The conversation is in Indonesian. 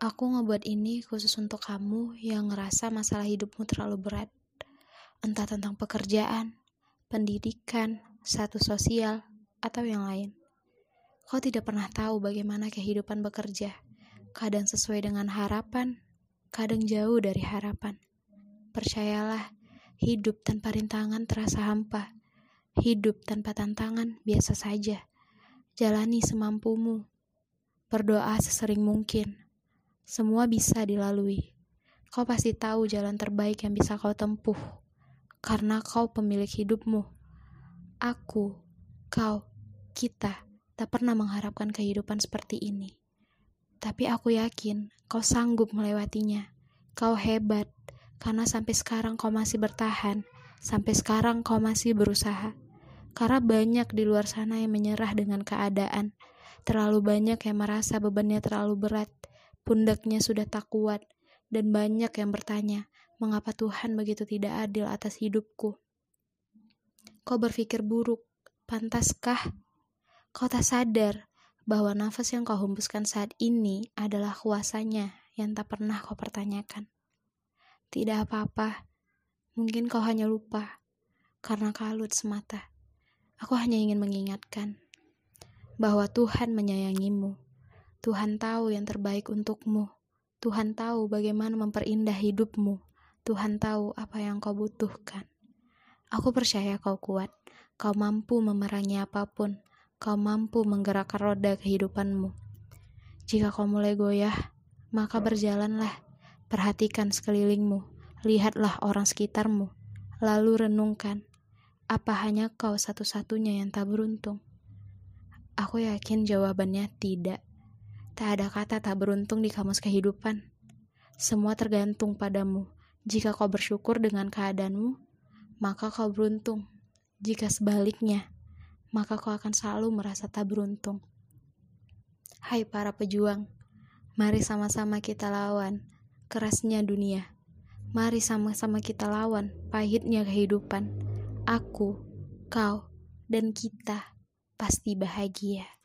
Aku ngebuat ini khusus untuk kamu yang ngerasa masalah hidupmu terlalu berat. Entah tentang pekerjaan, pendidikan, status sosial, atau yang lain. Kau tidak pernah tahu bagaimana kehidupan bekerja. Kadang sesuai dengan harapan, kadang jauh dari harapan. Percayalah, hidup tanpa rintangan terasa hampa. Hidup tanpa tantangan biasa saja. Jalani semampumu. Berdoa sesering mungkin semua bisa dilalui. Kau pasti tahu jalan terbaik yang bisa kau tempuh, karena kau pemilik hidupmu. Aku, kau, kita tak pernah mengharapkan kehidupan seperti ini. Tapi aku yakin kau sanggup melewatinya. Kau hebat, karena sampai sekarang kau masih bertahan. Sampai sekarang kau masih berusaha. Karena banyak di luar sana yang menyerah dengan keadaan. Terlalu banyak yang merasa bebannya terlalu berat Pundaknya sudah tak kuat, dan banyak yang bertanya, mengapa Tuhan begitu tidak adil atas hidupku? Kau berpikir buruk, pantaskah? Kau tak sadar bahwa nafas yang kau hembuskan saat ini adalah kuasanya yang tak pernah kau pertanyakan. Tidak apa-apa, mungkin kau hanya lupa karena kalut semata. Aku hanya ingin mengingatkan bahwa Tuhan menyayangimu Tuhan tahu yang terbaik untukmu. Tuhan tahu bagaimana memperindah hidupmu. Tuhan tahu apa yang kau butuhkan. Aku percaya kau kuat. Kau mampu memerangi apa pun. Kau mampu menggerakkan roda kehidupanmu. Jika kau mulai goyah, maka berjalanlah. Perhatikan sekelilingmu. Lihatlah orang sekitarmu. Lalu renungkan, apa hanya kau satu-satunya yang tak beruntung? Aku yakin jawabannya tidak. Tak ada kata tak beruntung di kamus kehidupan. Semua tergantung padamu. Jika kau bersyukur dengan keadaanmu, maka kau beruntung. Jika sebaliknya, maka kau akan selalu merasa tak beruntung. Hai para pejuang, mari sama-sama kita lawan kerasnya dunia. Mari sama-sama kita lawan pahitnya kehidupan. Aku, kau, dan kita pasti bahagia.